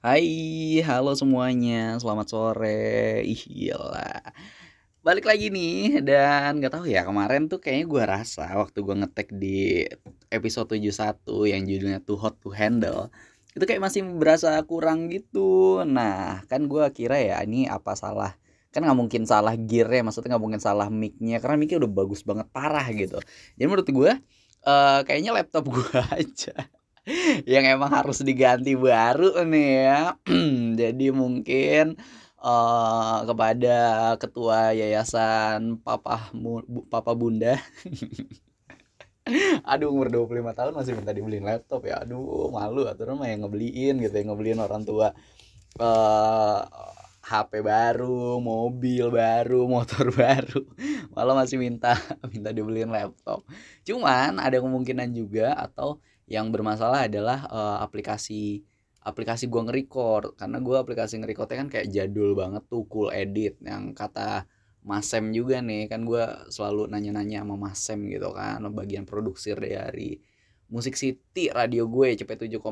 Hai, halo semuanya, selamat sore. Ih, gila. Balik lagi nih dan nggak tahu ya kemarin tuh kayaknya gue rasa waktu gue ngetek di episode 71 yang judulnya Too Hot to Handle itu kayak masih berasa kurang gitu. Nah, kan gue kira ya ini apa salah kan nggak mungkin salah gear ya maksudnya nggak mungkin salah mic-nya karena mic-nya udah bagus banget parah gitu. Jadi menurut gue uh, kayaknya laptop gue aja yang emang harus diganti baru nih ya. Jadi mungkin uh, kepada ketua yayasan Papa Mu, Papa Bunda. Aduh umur 25 tahun masih minta dibeliin laptop ya. Aduh malu aturan mah yang ngebeliin gitu yang ngebeliin orang tua. Uh, HP baru, mobil baru, motor baru, malah masih minta minta dibeliin laptop. Cuman ada kemungkinan juga atau yang bermasalah adalah uh, aplikasi aplikasi gua nge-record. Karena gua aplikasi nge-recordnya kan kayak jadul banget tuh cool edit. Yang kata Masem juga nih kan gua selalu nanya-nanya sama Masem gitu kan bagian produksi dari Musik City radio gue CP7,5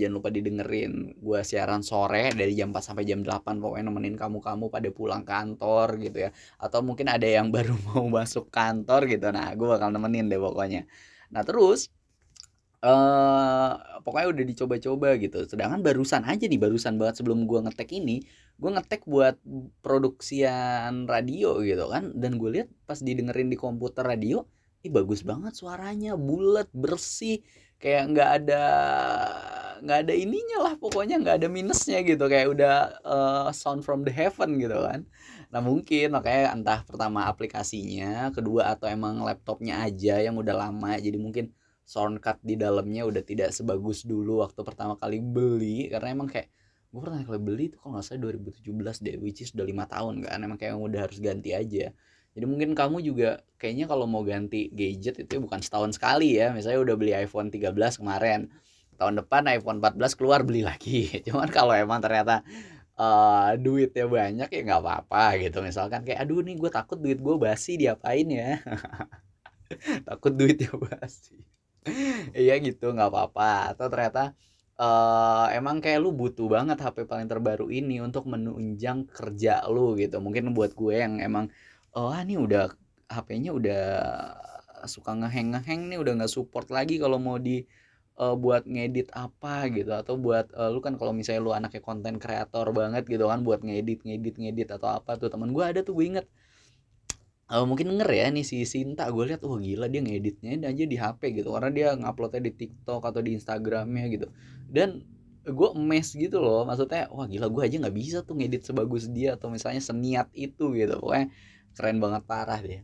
jangan lupa didengerin. Gue siaran sore dari jam 4 sampai jam 8 pokoknya nemenin kamu-kamu pada pulang kantor gitu ya. Atau mungkin ada yang baru mau masuk kantor gitu nah gue bakal nemenin deh pokoknya. Nah terus uh, pokoknya udah dicoba-coba gitu. Sedangkan barusan aja nih, barusan banget sebelum gua ngetek ini, gua ngetek buat produksian radio gitu kan. Dan gue lihat pas didengerin di komputer radio, ih bagus banget suaranya, bulat, bersih, kayak nggak ada nggak ada ininya lah pokoknya nggak ada minusnya gitu. Kayak udah uh, sound from the heaven gitu kan. Nah mungkin makanya entah pertama aplikasinya kedua atau emang laptopnya aja yang udah lama jadi mungkin soundcard di dalamnya udah tidak sebagus dulu waktu pertama kali beli. Karena emang kayak gue pernah kali beli itu kalau nggak salah 2017 deh which is udah lima tahun kan. Emang kayak udah harus ganti aja. Jadi mungkin kamu juga kayaknya kalau mau ganti gadget itu bukan setahun sekali ya. Misalnya udah beli iPhone 13 kemarin tahun depan iPhone 14 keluar beli lagi. Cuman kalau emang ternyata uh, duitnya banyak ya nggak apa-apa gitu. Misalkan kayak aduh nih gue takut duit gue basi diapain ya? Takut duitnya basi iya gitu nggak apa-apa. Atau ternyata uh, emang kayak lu butuh banget HP paling terbaru ini untuk menunjang kerja lu gitu. Mungkin buat gue yang emang oh ini udah HP-nya udah suka ngeheng ngeheng nih udah nggak support lagi kalau mau di uh, buat ngedit apa gitu. Atau buat uh, lu kan kalau misalnya lu anaknya konten kreator banget gitu kan buat ngedit ngedit ngedit atau apa tuh temen gue ada tuh gue inget uh, mungkin denger ya nih si Sinta gue lihat oh gila dia ngeditnya aja di HP gitu karena dia nguploadnya di TikTok atau di Instagramnya gitu. Dan gue emes gitu loh maksudnya wah gila gue aja nggak bisa tuh ngedit sebagus dia atau misalnya seniat itu gitu pokoknya keren banget parah deh.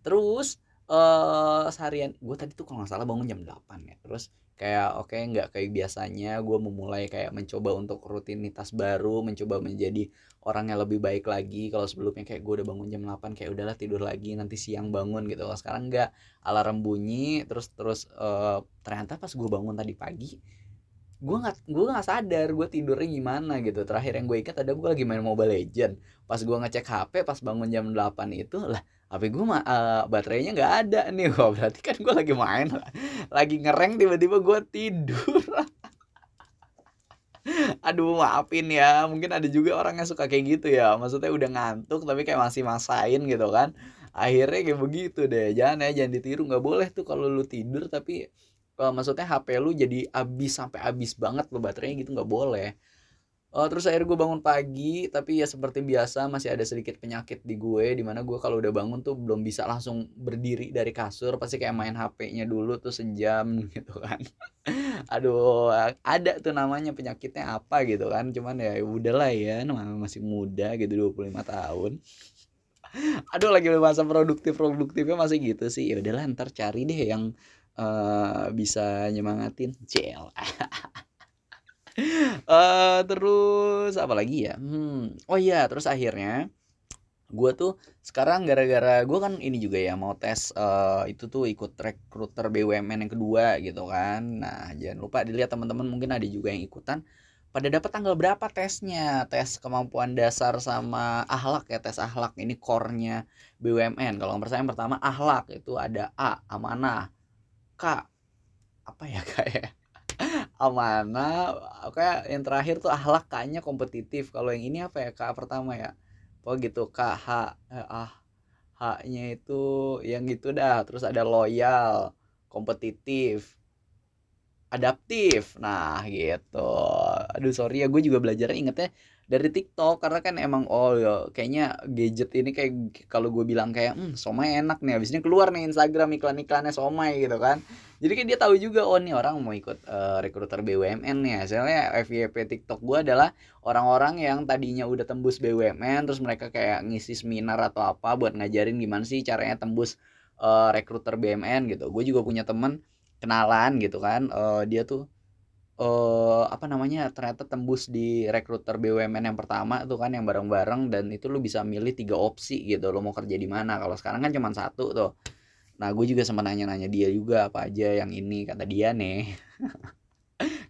Terus uh, seharian gue tadi tuh kalau nggak salah bangun jam 8 ya terus kayak oke okay, nggak kayak biasanya gue memulai kayak mencoba untuk rutinitas baru mencoba menjadi orang yang lebih baik lagi. Kalau sebelumnya kayak gue udah bangun jam 8 kayak udahlah tidur lagi nanti siang bangun gitu. Kalau sekarang nggak alarm bunyi terus terus uh, ternyata pas gue bangun tadi pagi gue nggak gue nggak sadar gue tidurnya gimana gitu. Terakhir yang gue ikat ada gue lagi main Mobile Legend pas gue ngecek HP pas bangun jam 8 itu lah HP gue mah uh, baterainya nggak ada nih. Wah berarti kan gue lagi main lagi ngereng tiba-tiba gue tidur. Aduh maafin ya. Mungkin ada juga orang yang suka kayak gitu ya. Maksudnya udah ngantuk tapi kayak masih masain gitu kan. Akhirnya kayak begitu deh. Jangan ya jangan ditiru. Nggak boleh tuh kalau lu tidur tapi uh, maksudnya HP lu jadi habis sampai habis banget lo baterainya gitu. Nggak boleh Oh, terus akhirnya gue bangun pagi, tapi ya seperti biasa masih ada sedikit penyakit di gue, di mana gue kalau udah bangun tuh belum bisa langsung berdiri dari kasur, pasti kayak main HP-nya dulu tuh sejam gitu kan. Aduh, ada tuh namanya penyakitnya apa gitu kan, cuman ya udahlah ya, masih muda gitu 25 tahun. Aduh lagi masa produktif produktifnya masih gitu sih, ya udahlah ntar cari deh yang uh, bisa nyemangatin, cel. uh, terus apa lagi ya? Hmm oh iya terus akhirnya gue tuh sekarang gara-gara gue kan ini juga ya mau tes uh, itu tuh ikut rekruter BUMN yang kedua gitu kan. Nah jangan lupa dilihat teman-teman mungkin ada juga yang ikutan. Pada dapat tanggal berapa tesnya? Tes kemampuan dasar sama ahlak ya tes ahlak. Ini core-nya BUMN kalau yang pertama ahlak. Itu ada A amanah. K apa ya kayak amanah kayak yang terakhir tuh ahlak kayaknya kompetitif. Kalau yang ini apa ya kak pertama ya? Oh gitu kak h eh, ah h-nya itu yang gitu dah. Terus ada loyal kompetitif adaptif. Nah gitu. Aduh sorry ya gue juga belajar ingetnya dari TikTok karena kan emang oh ya kayaknya gadget ini kayak kalau gue bilang kayak hmm somai enak nih. Habis ini keluar nih Instagram iklan-iklannya somai gitu kan. Jadi kan dia tahu juga oh nih orang mau ikut uh, rekruter BUMN nih. Hasilnya FYP TikTok gue adalah orang-orang yang tadinya udah tembus BUMN terus mereka kayak ngisi seminar atau apa buat ngajarin gimana sih caranya tembus uh, rekruter BUMN gitu. Gue juga punya temen kenalan gitu kan uh, dia tuh uh, apa namanya ternyata tembus di rekruter BUMN yang pertama tuh kan yang bareng-bareng dan itu lu bisa milih tiga opsi gitu lo mau kerja di mana. Kalau sekarang kan cuma satu tuh. Nah gue juga sempat nanya-nanya dia juga apa aja yang ini kata dia nih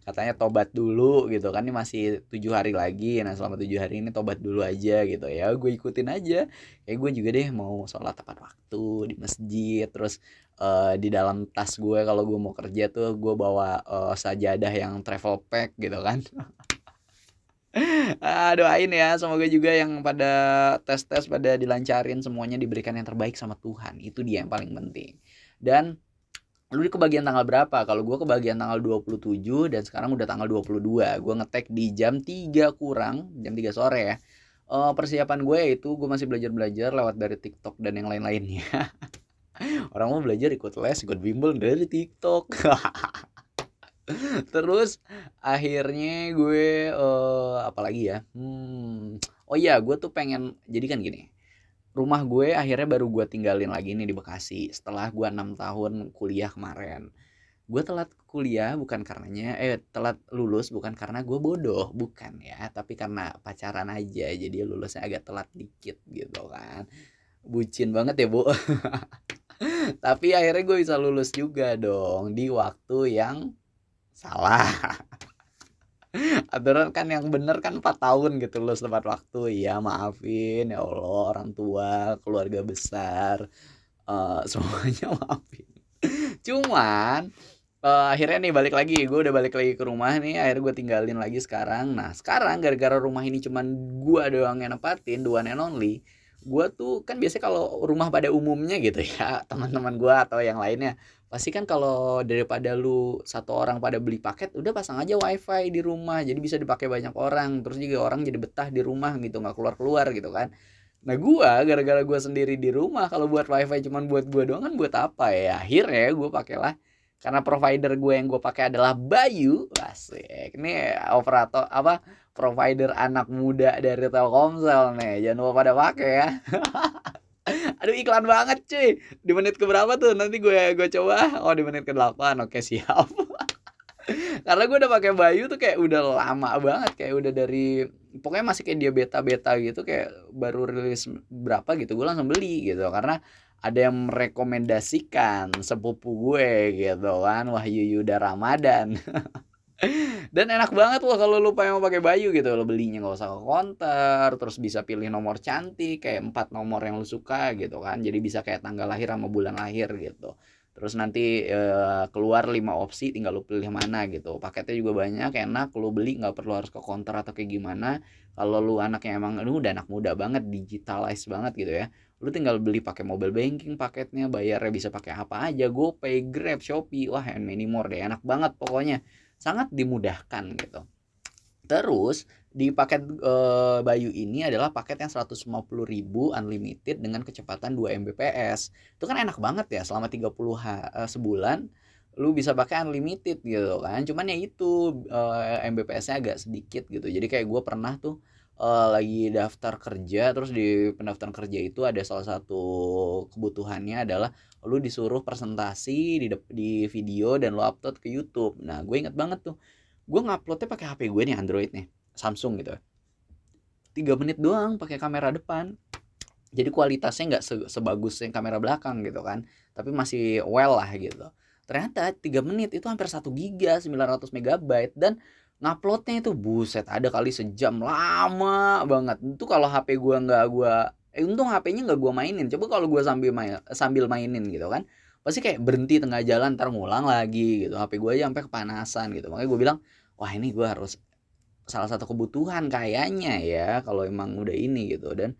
katanya tobat dulu gitu kan ini masih tujuh hari lagi. Nah selama tujuh hari ini tobat dulu aja gitu. Ya gue ikutin aja. Kayak gue juga deh mau sholat tepat waktu di masjid. Terus uh, di dalam tas gue kalau gue mau kerja tuh gue bawa uh, sajadah yang travel pack gitu kan. Ah, doain ya. Semoga juga yang pada tes tes pada dilancarin semuanya diberikan yang terbaik sama Tuhan. Itu dia yang paling penting. Dan lu kebagian tanggal berapa? Kalau gue kebagian tanggal 27 dan sekarang udah tanggal 22. Gue ngetek di jam 3 kurang, jam 3 sore ya. Uh, persiapan gue itu gue masih belajar-belajar lewat dari TikTok dan yang lain-lainnya. Orang mau belajar ikut les, ikut bimbel dari TikTok. Terus akhirnya gue uh, apa lagi ya? Hmm, oh iya, gue tuh pengen jadi kan gini rumah gue akhirnya baru gue tinggalin lagi nih di Bekasi setelah gue enam tahun kuliah kemarin. Gue telat kuliah bukan karenanya eh telat lulus bukan karena gue bodoh bukan ya tapi karena pacaran aja jadi lulusnya agak telat dikit gitu kan. Bucin banget ya bu. Tapi akhirnya gue bisa lulus juga dong di waktu yang salah aturan kan yang bener kan 4 tahun gitu loh tepat waktu. Ya maafin ya Allah orang tua keluarga besar. Uh, semuanya maafin. Cuman uh, akhirnya nih balik lagi gue udah balik lagi ke rumah nih akhirnya gue tinggalin lagi sekarang. Nah sekarang gara-gara rumah ini cuman gue doang yang nepatin dua and only gue tuh kan biasanya kalau rumah pada umumnya gitu ya teman-teman gue atau yang lainnya pasti kan kalau daripada lu satu orang pada beli paket udah pasang aja wifi di rumah. Jadi bisa dipakai banyak orang. Terus juga orang jadi betah di rumah gitu nggak keluar keluar gitu kan. Nah gua gara-gara gua sendiri di rumah kalau buat wifi cuman buat gua doang kan buat apa ya? Akhirnya gua pakailah karena provider gue yang gue pakai adalah Bayu. Asik ini operator apa provider anak muda dari Telkomsel nih. Jangan lupa pada pakai ya Aduh iklan banget cuy. Di menit ke berapa tuh? Nanti gue gue coba. Oh di menit ke 8. Oke siap. Karena gue udah pakai Bayu tuh kayak udah lama banget kayak udah dari pokoknya masih kayak dia beta-beta gitu kayak baru rilis berapa gitu gue langsung beli gitu karena ada yang merekomendasikan sepupu gue gitu kan Wahyu Yuda Ramadan dan enak banget loh kalau lu pengen pakai baju gitu. Lo belinya nggak usah ke konter terus bisa pilih nomor cantik kayak empat nomor yang lu suka gitu kan. Jadi bisa kayak tanggal lahir sama bulan lahir gitu. Terus nanti e, keluar lima opsi tinggal lu pilih mana gitu. Paketnya juga banyak enak. Lu beli nggak perlu harus ke konter atau kayak gimana. Kalau lu anaknya emang lu udah anak muda banget digitalize banget gitu ya. Lu tinggal beli pakai mobile banking paketnya bayarnya bisa pakai apa aja. GoPay Grab Shopee. Wah and many more deh. Enak banget pokoknya sangat dimudahkan gitu. Terus di paket e, Bayu ini adalah paket yang 150.000 unlimited dengan kecepatan 2 Mbps. Itu kan enak banget ya selama 30 ha, e, sebulan lu bisa pakai unlimited gitu kan. Cuman ya itu e, Mbps-nya agak sedikit gitu. Jadi kayak gue pernah tuh uh, lagi daftar kerja terus di pendaftaran kerja itu ada salah satu kebutuhannya adalah lu disuruh presentasi di di video dan lu upload ke YouTube. Nah, gue inget banget tuh. Gue nguploadnya pakai HP gue nih Android nih, Samsung gitu. Tiga menit doang pakai kamera depan. Jadi kualitasnya nggak se sebagus yang kamera belakang gitu kan, tapi masih well lah gitu. Ternyata tiga menit itu hampir satu giga 900 megabyte dan nguploadnya itu buset ada kali sejam lama banget. Itu kalau HP gua nggak gua eh untung HP-nya nggak gua mainin. Coba kalau gua sambil main sambil mainin gitu kan pasti kayak berhenti tengah jalan ntar ngulang lagi gitu. HP gue aja sampai kepanasan gitu. Makanya gue bilang wah ini gue harus salah satu kebutuhan kayaknya ya kalau emang udah ini gitu. Dan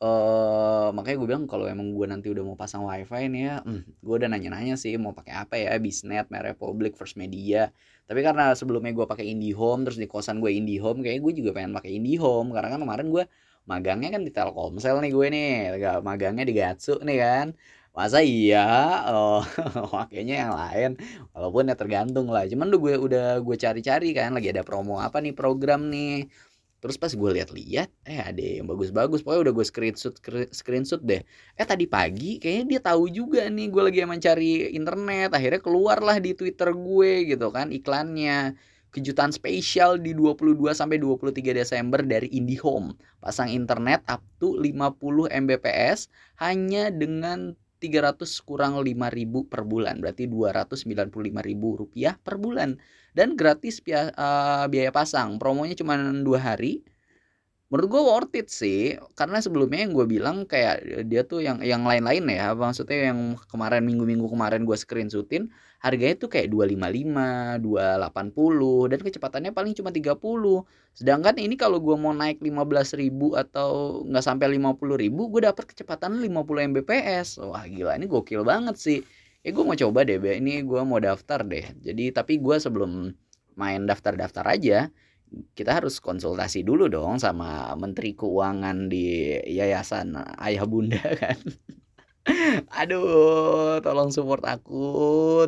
uh, makanya gue bilang kalau emang gue nanti udah mau pasang wifi nih ya hmm, gue udah nanya-nanya sih mau pakai apa ya Bisnet, Republic, First Media tapi karena sebelumnya gue pakai IndiHome terus di kosan gue IndiHome kayak gue juga pengen pakai IndiHome. Karena kan kemarin gue magangnya kan di Telkomsel nih gue nih. Magangnya di Gatsu nih kan. Masa iya? Oh makanya yang lain. Walaupun ya tergantung lah. Cuman udah gue udah gue cari-cari kan. Lagi ada promo apa nih program nih terus pas gue lihat-lihat eh ada yang bagus-bagus. Pokoknya udah gue screenshot screenshot deh. Eh tadi pagi kayaknya dia tahu juga nih gue lagi mencari internet. Akhirnya keluarlah di twitter gue gitu kan iklannya. Kejutan spesial di 22 sampai 23 Desember dari IndiHome. Pasang internet up to 50 Mbps hanya dengan 300 kurang 5000 per bulan berarti 295.000 rupiah per bulan. Dan gratis biaya, uh, biaya pasang promonya cuma dua hari. Menurut gue worth it sih karena sebelumnya yang gue bilang kayak dia tuh yang yang lain-lain ya maksudnya yang kemarin minggu-minggu kemarin gue screenshotin harganya tuh kayak 255, 280 dan kecepatannya paling cuma 30. Sedangkan ini kalau gue mau naik 15 ribu atau nggak sampai 50 ribu gue dapat kecepatan 50 Mbps. Wah gila ini gokil banget sih. Ya gue mau coba deh, ini gue mau daftar deh. Jadi tapi gue sebelum main daftar-daftar aja, kita harus konsultasi dulu dong sama Menteri Keuangan di Yayasan Ayah Bunda kan. Aduh, tolong support aku,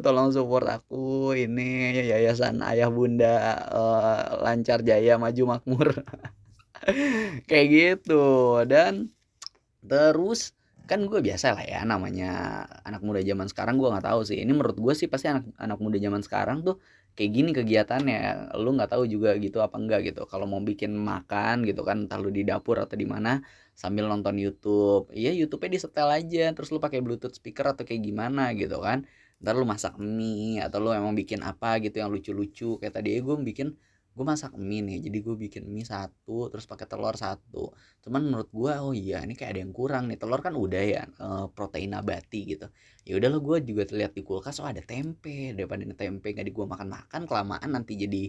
tolong support aku. Ini Yayasan Ayah Bunda uh, lancar jaya maju makmur. Kayak gitu dan terus kan gue biasa lah ya namanya anak muda zaman sekarang gue nggak tahu sih ini menurut gue sih pasti anak anak muda zaman sekarang tuh kayak gini kegiatannya lu nggak tahu juga gitu apa enggak gitu. Kalau mau bikin makan gitu kan entah lu di dapur atau di mana sambil nonton YouTube. Iya YouTube-nya disetel aja terus lu pakai Bluetooth speaker atau kayak gimana gitu kan. Ntar lu masak mie atau lu emang bikin apa gitu yang lucu-lucu. Kayak tadi gue bikin gue masak mie nih jadi gue bikin mie satu terus pakai telur satu. Cuman menurut gue oh iya ini kayak ada yang kurang nih. Telur kan udah ya e, protein nabati gitu. Ya udah lo gue juga terlihat di kulkas oh ada tempe. Daripada tempe gak di gue makan makan kelamaan nanti jadi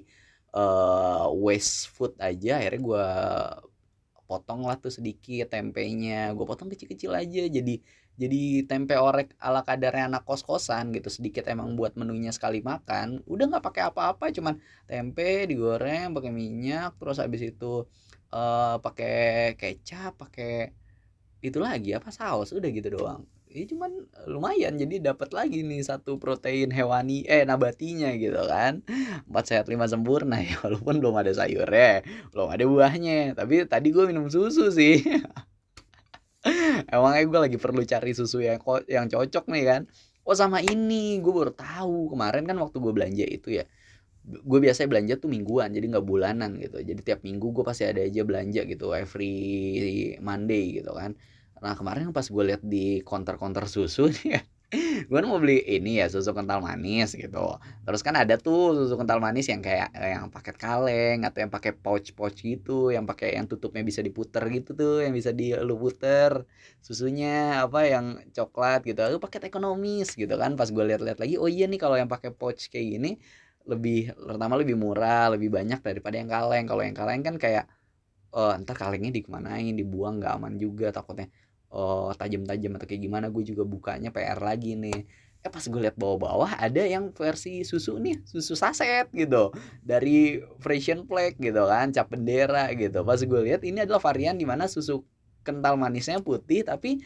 uh, waste food aja akhirnya gue potong lah tuh sedikit tempenya. Gue potong kecil-kecil aja jadi jadi tempe orek ala kadarnya anak kos-kosan gitu sedikit emang buat menunya sekali makan udah nggak pakai apa-apa cuman tempe digoreng pakai minyak terus habis itu uh, pakai kecap pakai itu lagi apa saus udah gitu doang. Ini cuman lumayan jadi dapat lagi nih satu protein hewani eh nabatinya gitu kan. Empat sehat lima sempurna ya walaupun belum ada sayurnya belum ada buahnya. Tapi tadi gue minum susu sih Emangnya gue lagi perlu cari susu yang yang cocok nih kan. Oh sama ini gue baru tahu kemarin kan waktu gue belanja itu ya. Gue biasanya belanja tuh mingguan jadi nggak bulanan gitu. Jadi tiap minggu gue pasti ada aja belanja gitu every Monday gitu kan. Nah kemarin pas gue lihat di counter-counter susu nih ya gue mau beli ini ya susu kental manis gitu. Terus kan ada tuh susu kental manis yang kayak yang paket kaleng atau yang pakai pouch pouch gitu yang pakai yang tutupnya bisa diputer gitu tuh yang bisa di lu puter susunya apa yang coklat gitu. Itu paket ekonomis gitu kan pas gue lihat-lihat lagi oh iya nih kalau yang pakai pouch kayak gini lebih pertama lebih murah lebih banyak daripada yang kaleng. Kalau yang kaleng kan kayak oh, ntar kalengnya dikemanain dibuang nggak aman juga takutnya oh tajam-tajam atau kayak gimana gue juga bukanya PR lagi nih. Eh pas gue lihat bawah-bawah ada yang versi susu nih susu saset gitu dari Frisian Flag gitu kan cap bendera gitu. Pas gue lihat ini adalah varian di mana susu kental manisnya putih tapi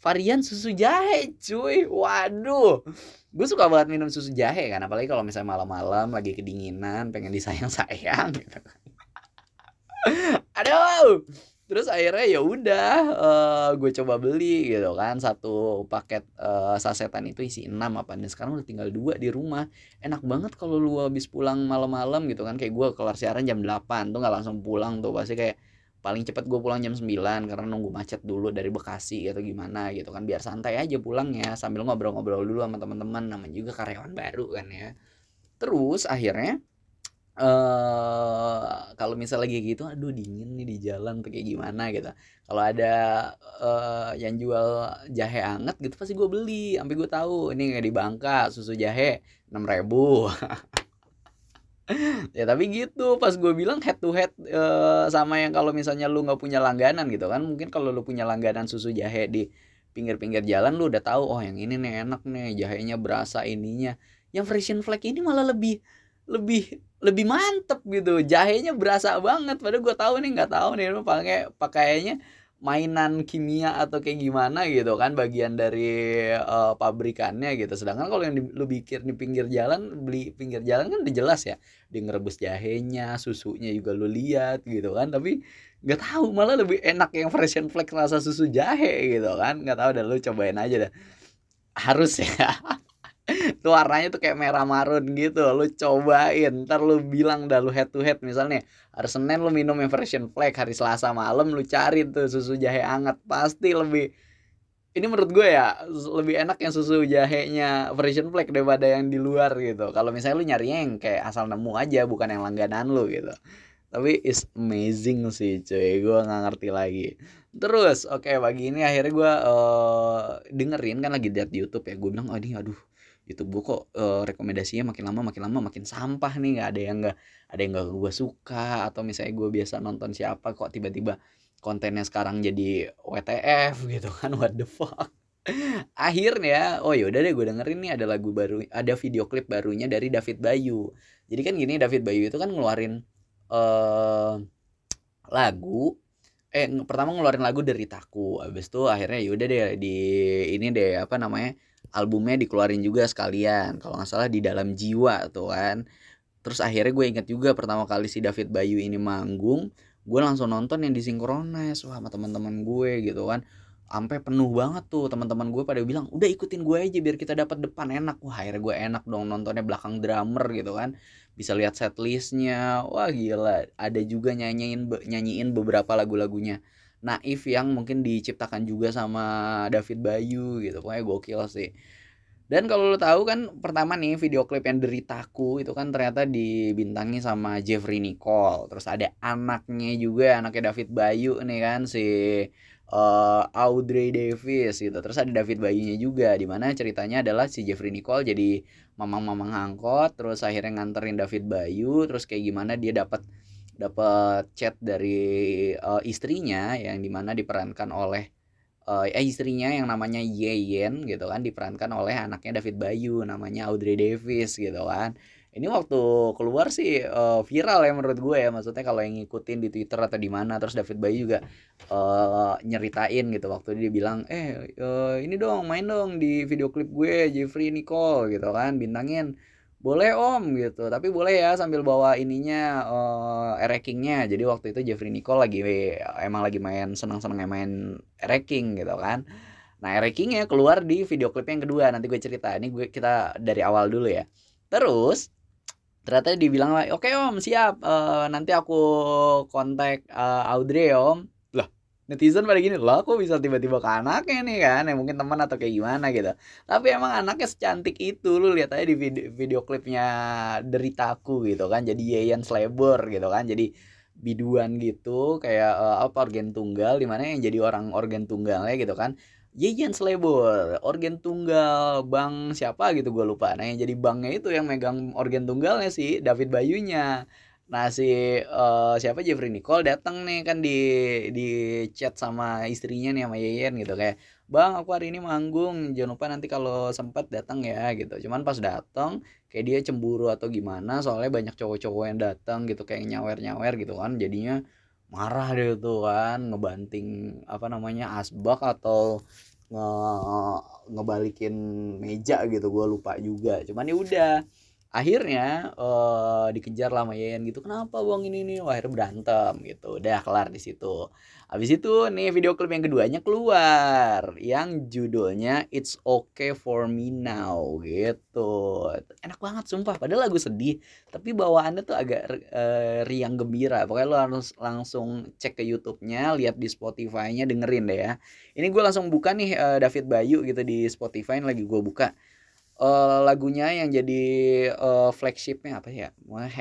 varian susu jahe cuy. Waduh. Gue suka banget minum susu jahe kan apalagi kalau misalnya malam-malam lagi kedinginan pengen disayang-sayang gitu kan. Aduh terus akhirnya ya udah uh, gue coba beli gitu kan. Satu paket uh, sasetan itu isi enam apa dan sekarang udah tinggal dua di rumah. Enak banget kalau lu habis pulang malam-malam gitu kan. Kayak gue kelar siaran jam 8 tuh nggak langsung pulang tuh. Pasti kayak paling cepat gue pulang jam 9 karena nunggu macet dulu dari Bekasi atau gimana gitu kan. Biar santai aja pulangnya sambil ngobrol-ngobrol dulu sama teman-teman. Namanya juga karyawan baru kan ya. Terus akhirnya uh, kalau misalnya lagi gitu aduh dingin nih di jalan tuh kayak gimana? Gitu. Kalau ada uh, yang jual jahe anget gitu pasti gue beli sampai gue tahu ini kayak di Bangka susu jahe enam ribu. Ya tapi gitu pas gue bilang head to head uh, sama yang kalau misalnya lu nggak punya langganan gitu kan mungkin kalau lu punya langganan susu jahe di pinggir-pinggir jalan lu udah tahu oh yang ini nih enak nih jahenya berasa ininya. Yang Frisian Flag ini malah lebih lebih lebih mantep gitu. Jahenya berasa banget. Padahal gue tahu nih nggak tahu nih pakai pakaiannya mainan kimia atau kayak gimana gitu kan bagian dari uh, pabrikannya gitu. Sedangkan kalau yang di, lu bikin di pinggir jalan beli pinggir jalan kan udah jelas ya. Di ngerebus jahenya susunya juga lu lihat gitu kan. Tapi nggak tahu malah lebih enak yang Frisian Flag rasa susu jahe gitu kan. Nggak tahu dah lu cobain aja dah harus ya tuh warnanya tuh kayak merah marun gitu. Lu cobain ntar lu bilang dah lu head to head misalnya hari Senin lu minum yang version flag hari Selasa malam lu cari tuh susu jahe hangat. Pasti lebih ini menurut gue ya lebih enak yang susu jahenya version flag daripada yang di luar gitu. Kalau misalnya lu nyari yang kayak asal nemu aja bukan yang langganan lu gitu. Tapi is amazing sih cuy. Gue nggak ngerti lagi. Terus oke okay, pagi ini akhirnya gue uh, dengerin kan lagi liat di YouTube ya. Gue bilang oh ini aduh YouTube gue kok uh, rekomendasinya makin lama makin lama makin sampah nih nggak ada yang nggak ada yang nggak gue suka atau misalnya gue biasa nonton siapa kok tiba-tiba kontennya sekarang jadi WTF gitu kan what the fuck. Akhirnya oh yaudah deh gue dengerin nih ada lagu baru ada video klip barunya dari David Bayu. Jadi kan gini David Bayu itu kan ngeluarin uh, lagu eh pertama ngeluarin lagu dari Taku abis itu akhirnya yaudah deh di ini deh apa namanya albumnya dikeluarin juga sekalian kalau nggak salah di dalam jiwa tuh kan. Terus akhirnya gue inget juga pertama kali si David Bayu ini manggung gue langsung nonton yang disinkronize wah sama teman-teman gue gitu kan. Sampai penuh banget tuh teman-teman gue pada bilang udah ikutin gue aja biar kita dapat depan enak. Wah akhirnya gue enak dong nontonnya belakang drummer gitu kan. Bisa lihat setlistnya wah gila. Ada juga nyanyiin nyanyiin beberapa lagu-lagunya naif yang mungkin diciptakan juga sama David Bayu gitu. Pokoknya gokil sih. Dan kalau lo tahu kan pertama nih video klip yang Deritaku itu kan ternyata dibintangi sama Jeffrey Nicole. Terus ada anaknya juga anaknya David Bayu nih kan si uh, Audrey Davis gitu. Terus ada David Bayunya juga di mana ceritanya adalah si Jeffrey Nicole jadi mamang-mamang angkot terus akhirnya nganterin David Bayu terus kayak gimana dia dapat dapat chat dari uh, istrinya yang di mana diperankan oleh uh, eh, istrinya yang namanya Yeyen gitu kan diperankan oleh anaknya David Bayu namanya Audrey Davis gitu kan. Ini waktu keluar sih uh, viral ya menurut gue ya maksudnya kalau yang ngikutin di Twitter atau di mana terus David Bayu juga uh, nyeritain gitu. Waktu dia bilang eh uh, ini dong main dong di video klip gue Jeffrey Nicole gitu kan bintangin boleh om gitu. Tapi boleh ya sambil bawa ininya uh, erekingnya jadi waktu itu Jeffrey Nicole lagi emang lagi main senang-senang main ereking gitu kan. Nah erekingnya keluar di video klip yang kedua. Nanti gue cerita. Ini gue kita dari awal dulu ya. Terus ternyata dibilang oke okay, om siap. Uh, nanti aku kontak uh, Audrey om netizen pada gini lah kok bisa tiba-tiba ke anaknya nih kan? Yang mungkin teman atau kayak gimana gitu. Tapi emang anaknya secantik itu. Lu lihat aja di video, video klipnya deritaku gitu kan. Jadi Yayan Slebor gitu kan. Jadi biduan gitu kayak uh, apa organ tunggal di mana yang jadi orang organ tunggalnya gitu kan. Yayan Slebor organ tunggal bang siapa gitu gue lupa. Nah yang jadi banknya itu yang megang organ tunggalnya sih David Bayunya Nah si uh, siapa? Jeffrey Nicole datang nih kan di di chat sama istrinya nih sama Yeyen gitu. Kayak bang aku hari ini manggung jangan lupa nanti kalau sempat datang ya gitu. Cuman pas datang kayak dia cemburu atau gimana soalnya banyak cowok-cowok yang datang gitu kayak nyawer-nyawer gitu kan jadinya marah deh tuh kan ngebanting apa namanya asbak atau nge ngebalikin meja gitu gue lupa juga. Cuman ya udah akhirnya uh, dikejar lama Yayan gitu kenapa bang ini nih Wah, akhirnya berantem gitu. Udah kelar di situ. Habis itu nih video klip yang keduanya keluar yang judulnya It's Okay for Me Now gitu. Enak banget sumpah. Padahal lagu sedih tapi bawaannya tuh agak uh, riang gembira. Pokoknya lo harus langsung cek ke YouTube-nya lihat di Spotify-nya dengerin deh ya. Ini gue langsung buka nih uh, David Bayu gitu di Spotify lagi gue buka uh, lagunya yang jadi uh, flagshipnya apa ya?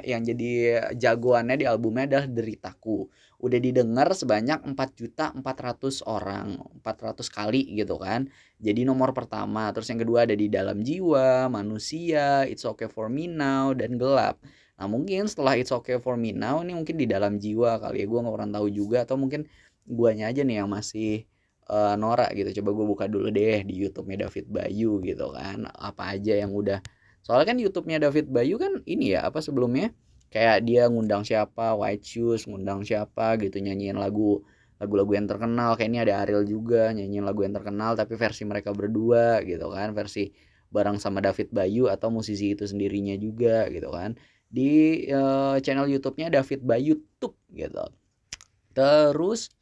Yang jadi jagoannya di albumnya adalah Deritaku. Udah didengar sebanyak 4 juta 400 orang 400 kali gitu kan. Jadi nomor pertama terus yang kedua ada di dalam jiwa manusia it's okay for me now dan gelap. Nah mungkin setelah it's okay for me now ini mungkin di dalam jiwa kali ya gue nggak pernah tahu juga atau mungkin guanya aja nih yang masih uh, Nora gitu. Coba gue buka dulu deh di YouTube-nya David Bayu gitu kan. Apa aja yang udah. Soalnya kan YouTube-nya David Bayu kan ini ya apa sebelumnya? Kayak dia ngundang siapa White Shoes ngundang siapa gitu nyanyiin lagu lagu-lagu yang terkenal. Kayak ini ada Ariel juga nyanyiin lagu yang terkenal tapi versi mereka berdua gitu kan. Versi bareng sama David Bayu atau musisi itu sendirinya juga gitu kan. Di uh, channel YouTube-nya David Bayu tuh gitu. Terus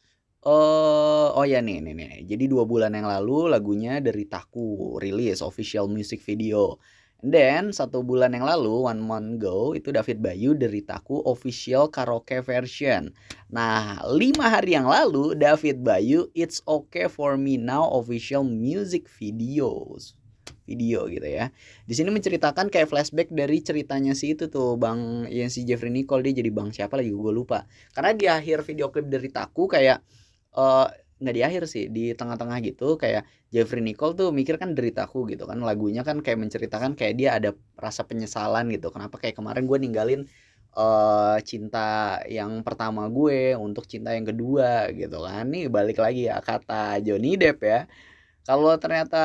uh, oh ya nih nih nih jadi dua bulan yang lalu lagunya dari Taku rilis official music video then satu bulan yang lalu, one month ago, itu David Bayu deritaku official karaoke version. Nah, lima hari yang lalu David Bayu It's Okay for Me Now official music videos video gitu ya. Di sini menceritakan kayak flashback dari ceritanya si itu tuh Bang yang si Jeffrey Nicole dia jadi Bang siapa lagi gue lupa. Karena di akhir video klip dari Taku kayak uh, nggak di akhir sih di tengah-tengah gitu kayak Jeffrey Nicole tuh mikir kan deritaku gitu kan lagunya kan kayak menceritakan kayak dia ada rasa penyesalan gitu kenapa kayak kemarin gue ninggalin uh, cinta yang pertama gue untuk cinta yang kedua gitu kan. Nih balik lagi ya kata Johnny Depp ya kalau ternyata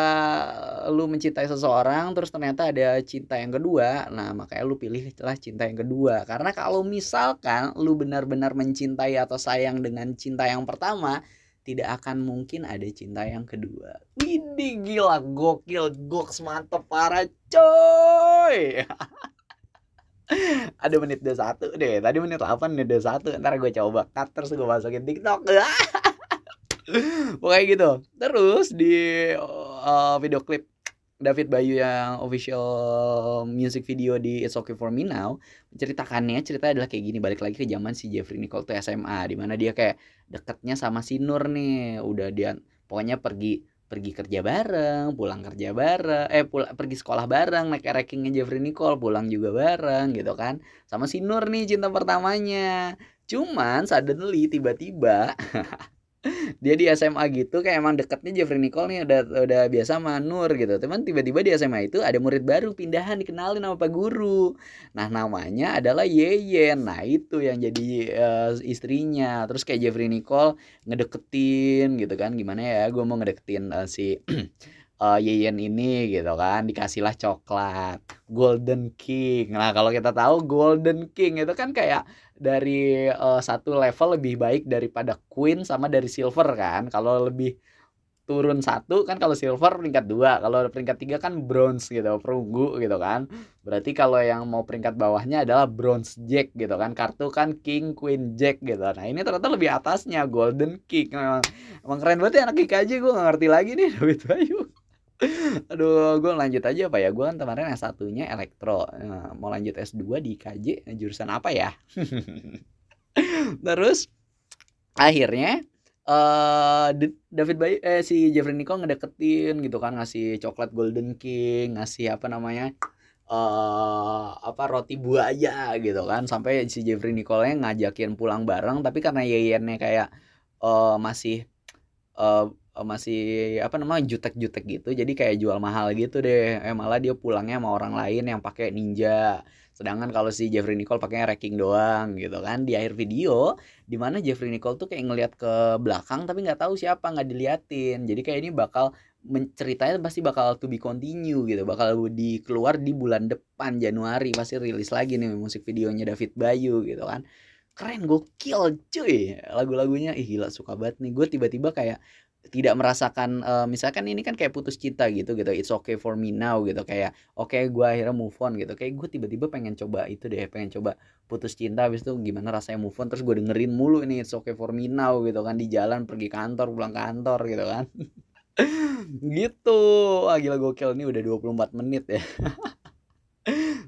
lu mencintai seseorang terus ternyata ada cinta yang kedua nah makanya lu pilih lah cinta yang kedua karena kalau misalkan lu benar-benar mencintai atau sayang dengan cinta yang pertama tidak akan mungkin ada cinta yang kedua. Widih gila gokil goks mantep parah coy. ada menit dua satu deh tadi menit 8 menit dua satu ntar gue coba cut terus gue masukin tiktok pokoknya gitu. Terus di uh, video klip David Bayu yang official music video di It's Okay For Me Now menceritakannya cerita adalah kayak gini. Balik lagi ke zaman si Jeffrey Nicole tuh SMA di mana dia kayak deketnya sama si Nur nih. Udah dia pokoknya pergi pergi kerja bareng pulang kerja bareng eh pul pergi sekolah bareng naik rankingnya Jeffrey Nicole pulang juga bareng gitu kan. Sama si Nur nih cinta pertamanya. Cuman suddenly tiba-tiba dia di SMA gitu kayak emang deketnya Jeffrey Nicole nih udah udah biasa sama Nur gitu. Teman tiba-tiba di SMA itu ada murid baru pindahan dikenalin sama pak guru. Nah namanya adalah Yeyen. Nah itu yang jadi uh, istrinya. Terus kayak Jeffrey Nicole ngedeketin gitu kan. Gimana ya gue mau ngedeketin uh, si uh, Yeyen ini gitu kan dikasihlah coklat Golden King. Nah kalau kita tahu Golden King itu kan kayak dari uh, satu level lebih baik daripada Queen sama dari Silver kan. Kalau lebih turun satu kan kalau silver peringkat dua kalau peringkat tiga kan bronze gitu perunggu gitu kan. Berarti kalau yang mau peringkat bawahnya adalah bronze jack gitu kan kartu kan king queen jack gitu. Nah ini ternyata lebih atasnya golden king. Memang emang keren banget ya anak IKJ gue gak ngerti lagi nih David Bayu Aduh, gue lanjut aja apa ya? Gue kan kemarin s satunya elektro. Nah, mau lanjut S2 di KJ jurusan apa ya? Terus akhirnya uh, David Bayu eh si Jeffrey Nicole ngedeketin gitu kan ngasih coklat Golden King, ngasih apa namanya? uh, apa roti buaya gitu kan sampai si Jeffrey Nicole ngajakin pulang bareng tapi karena Yeyennya kayak uh, masih uh, masih apa namanya jutek-jutek gitu. Jadi kayak jual mahal gitu deh. Eh malah dia pulangnya sama orang lain yang pakai ninja. Sedangkan kalau si Jeffrey Nicole pakainya racking doang gitu kan. Di akhir video di mana Jeffrey Nicole tuh kayak ngeliat ke belakang tapi nggak tahu siapa nggak diliatin. Jadi kayak ini bakal ceritanya pasti bakal to be continue gitu. Bakal di keluar di bulan depan Januari. Pasti rilis lagi nih musik videonya David Bayu gitu kan. Keren gokil cuy. Lagu-lagunya ih gila suka banget nih. Gue tiba-tiba kayak tidak merasakan uh, misalkan ini kan kayak putus cinta gitu gitu. It's okay for me now gitu. Kayak oke okay, gue akhirnya move on gitu. Kayak gue tiba-tiba pengen coba itu deh pengen coba putus cinta habis itu gimana rasanya move on terus gue dengerin mulu ini it's okay for me now gitu kan. Di jalan pergi kantor pulang kantor gitu kan. Gitu. Ah gila gokil. Ini udah 24 menit ya.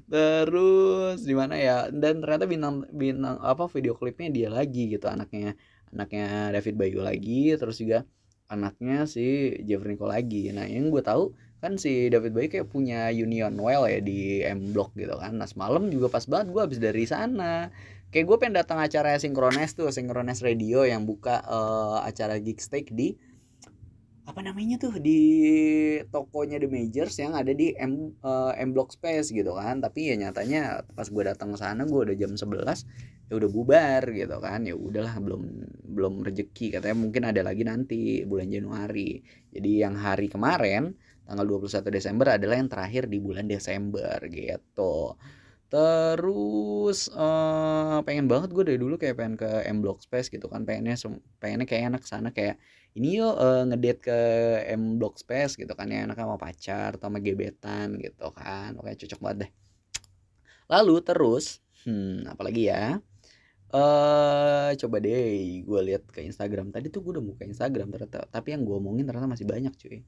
Terus di mana ya? Dan ternyata bintang bintang apa video klipnya dia lagi gitu anaknya anaknya David Bayu lagi. Terus juga anaknya si Jeffrey Nicole lagi. Nah yang gue tahu kan si David Bowie kayak punya Union Well ya di M Block gitu kan. Nah semalam juga pas banget gue habis dari sana. Kayak gue pengen datang acara Synchronize tuh Synchronize Radio yang buka uh, acara Geeksteak di apa namanya tuh? Di tokonya The Majors yang ada di M uh, M Block Space gitu kan. Tapi ya nyatanya pas gue datang ke sana gue udah jam 11 ya udah bubar gitu kan. Ya udahlah belum belum rezeki. Katanya mungkin ada lagi nanti bulan Januari. Jadi yang hari kemarin tanggal 21 Desember adalah yang terakhir di bulan Desember gitu. Terus uh, pengen banget gue dari dulu kayak pengen ke M Block Space gitu kan. Pengennya pengennya kayak enak sana kayak ini yuk uh, ngedate ke M Block Space gitu kan ya enak sama pacar atau sama gebetan gitu kan. Oke cocok banget deh. Lalu terus hmm apalagi ya? Eh uh, coba deh gue lihat ke Instagram. Tadi tuh gue udah buka Instagram ternyata tapi yang gue omongin ternyata masih banyak cuy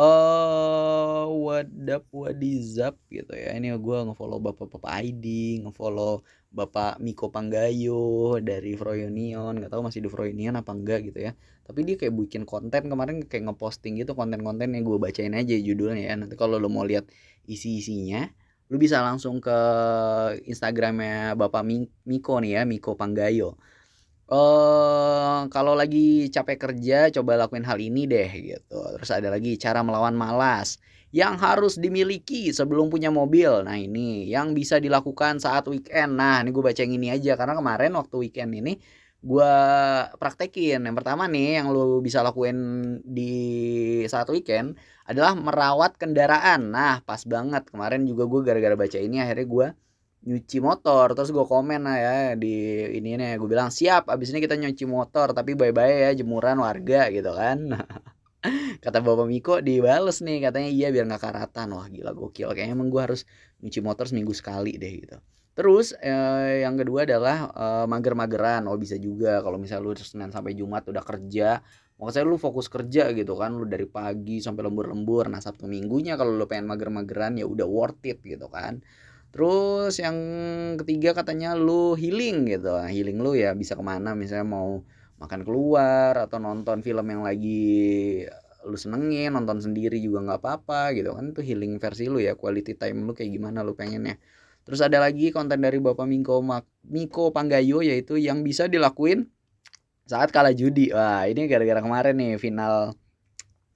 uh, wadap wadizap gitu ya. Ini gue ngefollow bapak-bapak ID ngefollow bapak Miko Panggayo dari Froyonion nggak tahu masih di Froyonion apa enggak gitu ya. Tapi dia kayak bikin konten kemarin kayak ngeposting gitu konten-konten yang gue bacain aja judulnya ya. Nanti kalau lo mau lihat isi-isinya lu bisa langsung ke Instagramnya bapak Miko nih ya Miko Panggayo uh, kalau lagi capek kerja coba lakuin hal ini deh gitu. Terus ada lagi cara melawan malas yang harus dimiliki sebelum punya mobil. Nah ini yang bisa dilakukan saat weekend. Nah ini gue baca yang ini aja karena kemarin waktu weekend ini gue praktekin. Yang pertama nih yang lo bisa lakuin di saat weekend adalah merawat kendaraan. Nah pas banget kemarin juga gue gara-gara baca ini akhirnya gue nyuci motor terus gue komen lah ya di ini nih gue bilang siap abis ini kita nyuci motor tapi bye bye ya jemuran warga gitu kan. Kata bapak Miko dibales nih katanya iya biar nggak karatan. Wah gila gokil. Kayaknya emang gue harus nyuci motor seminggu sekali deh gitu. Terus eh, yang kedua adalah eh, mager-mageran. Oh bisa juga kalau misalnya lu senin sampai jumat udah kerja Maksudnya lu fokus kerja gitu kan lu dari pagi sampai lembur-lembur. Nah sabtu minggunya kalau lu pengen mager-mageran ya udah worth it gitu kan Terus yang ketiga katanya lu healing gitu. Nah, healing lu ya bisa ke mana? Misalnya mau makan keluar atau nonton film yang lagi lu senengin nonton sendiri juga nggak apa-apa gitu kan. Itu healing versi lu ya quality time lu kayak gimana lu pengennya. Terus ada lagi konten dari bapak Miko Miko Panggayo yaitu yang bisa dilakuin saat kalah judi. Wah ini gara-gara kemarin nih final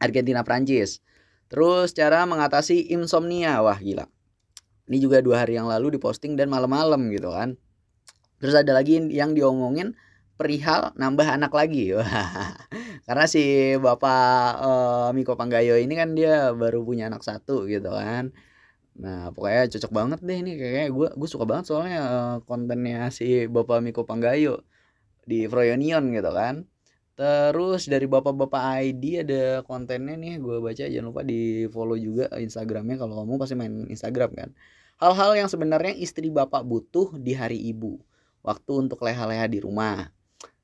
Argentina Prancis terus cara mengatasi insomnia. Wah gila ini juga dua hari yang lalu diposting dan malam-malam gitu kan. Terus ada lagi yang diomongin perihal nambah anak lagi. Karena si bapak uh, Miko Panggayo ini kan dia baru punya anak satu gitu kan. Nah pokoknya cocok banget deh ini. Kayak gue gue suka banget soalnya uh, kontennya si bapak Miko Panggayo di Froyonion gitu kan Terus dari bapak-bapak ID ada kontennya nih gue baca jangan lupa di follow juga Instagramnya kalau kamu pasti main Instagram kan. Hal-hal yang sebenarnya istri bapak butuh di hari ibu. Waktu untuk leha-leha di rumah.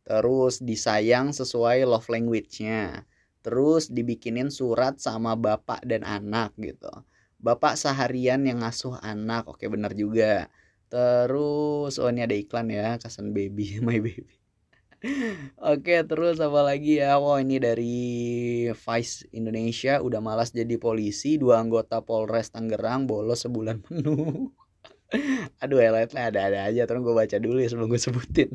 Terus disayang sesuai love language-nya. Terus dibikinin surat sama bapak dan anak gitu. Bapak seharian yang ngasuh anak. Oke bener juga. Terus oh ini ada iklan ya, Kasan Baby, My Baby. Oke, terus apa lagi ya? Wow, ini dari Vice Indonesia udah malas jadi polisi, dua anggota Polres Tangerang bolos sebulan penuh. Aduh, highlightnya ada-ada aja, terus gue baca dulu ya sebelum gue sebutin.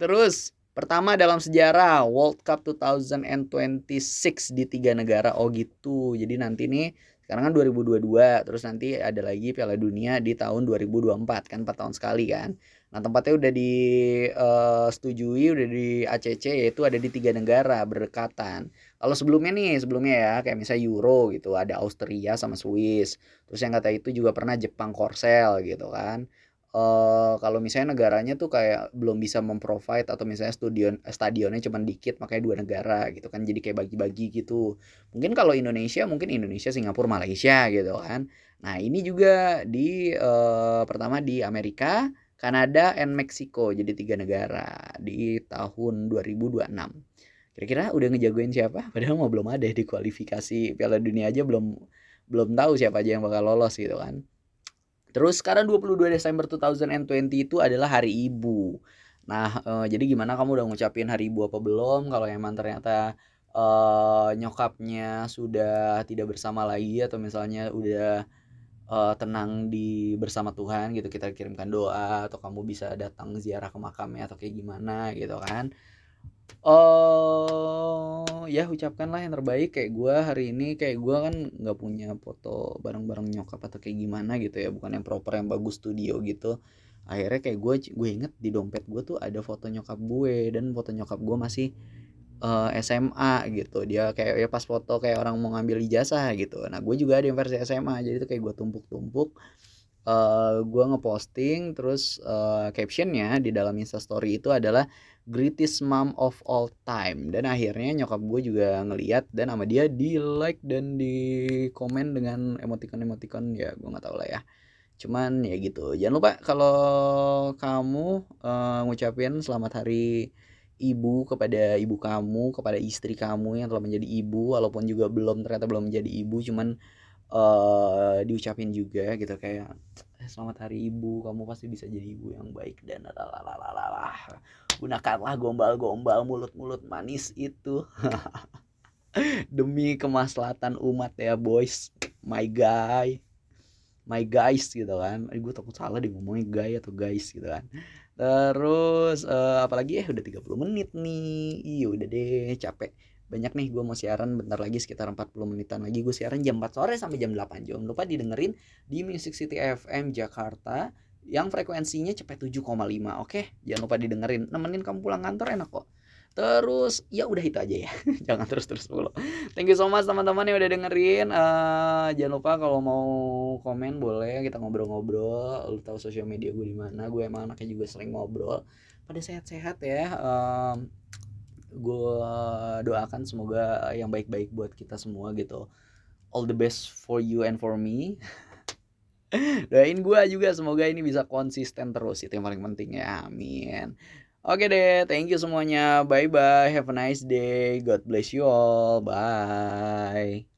Terus, pertama dalam sejarah World Cup 2026 di tiga negara. Oh gitu. Jadi nanti nih sekarang kan 2022, terus nanti ada lagi Piala Dunia di tahun 2024 kan 4 tahun sekali kan. Nah tempatnya udah disetujui, uh, udah di ACC yaitu ada di tiga negara berdekatan. Kalau sebelumnya nih, sebelumnya ya kayak misalnya Euro gitu, ada Austria sama Swiss. Terus yang kata itu juga pernah Jepang Korsel gitu kan. Uh, kalau misalnya negaranya tuh kayak belum bisa memprovide atau misalnya stadion stadionnya cuma dikit makanya dua negara gitu kan jadi kayak bagi-bagi gitu mungkin kalau Indonesia mungkin Indonesia Singapura Malaysia gitu kan nah ini juga di uh, pertama di Amerika Kanada and Meksiko jadi tiga negara di tahun 2026. Kira-kira udah ngejagoin siapa? Padahal mau belum ada di kualifikasi Piala Dunia aja belum belum tahu siapa aja yang bakal lolos gitu kan. Terus sekarang 22 Desember 2020 itu adalah hari ibu. Nah, eh, jadi gimana kamu udah ngucapin hari ibu apa belum? Kalau emang ternyata uh, nyokapnya sudah tidak bersama lagi atau misalnya udah uh, tenang di bersama Tuhan gitu kita kirimkan doa atau kamu bisa datang ziarah ke makamnya atau kayak gimana gitu kan. Oh ya ucapkanlah yang terbaik kayak gue hari ini kayak gue kan nggak punya foto bareng-bareng nyokap atau kayak gimana gitu ya bukan yang proper yang bagus studio gitu. Akhirnya kayak gue gue inget di dompet gue tuh ada foto nyokap gue dan foto nyokap gue masih uh, eh, SMA gitu. Dia kayak ya pas foto kayak orang mau ngambil ijazah gitu. Nah gue juga ada yang versi SMA jadi itu kayak gue tumpuk-tumpuk uh, gue ngeposting terus uh, captionnya di dalam instastory itu adalah greatest mom of all time. Dan akhirnya nyokap gue juga ngeliat dan sama dia di like dan di komen dengan emoticon-emoticon. Ya gue nggak tahu lah ya. Cuman ya gitu. Jangan lupa kalau kamu uh, ngucapin selamat hari ibu kepada ibu kamu kepada istri kamu yang telah menjadi ibu walaupun juga belum ternyata belum menjadi ibu cuman uh, diucapin juga gitu kayak eh, selamat hari ibu kamu pasti bisa jadi ibu yang baik dan lalalalalala gunakanlah gombal-gombal mulut-mulut manis itu. Demi kemaslahatan umat ya boys. My guy. My guys gitu kan. Gue takut salah di ngomongnya guy atau guys gitu kan Terus uh, apalagi ya udah 30 menit nih. Iya udah deh capek. Banyak nih gue mau siaran bentar lagi sekitar 40 menitan lagi. Gue siaran jam 4 sore sampai jam 8 Jangan lupa didengerin di Music City FM Jakarta yang frekuensinya cepet 7,5 oke? Jangan lupa didengerin. Nemenin kamu pulang kantor enak kok terus ya udah itu aja ya. Jangan terus terus mulu. Thank you so much teman-teman yang udah dengerin. Uh, jangan lupa kalau mau komen boleh kita ngobrol-ngobrol. Lu tahu sosial media gue di mana. Gue emang anaknya juga sering ngobrol. Pada sehat-sehat ya. Um, gue doakan semoga yang baik-baik buat kita semua gitu. All the best for you and for me. Doain gue juga semoga ini bisa konsisten terus. Itu yang paling penting ya. Amin Oke deh, thank you semuanya. Bye bye. Have a nice day. God bless you all. Bye.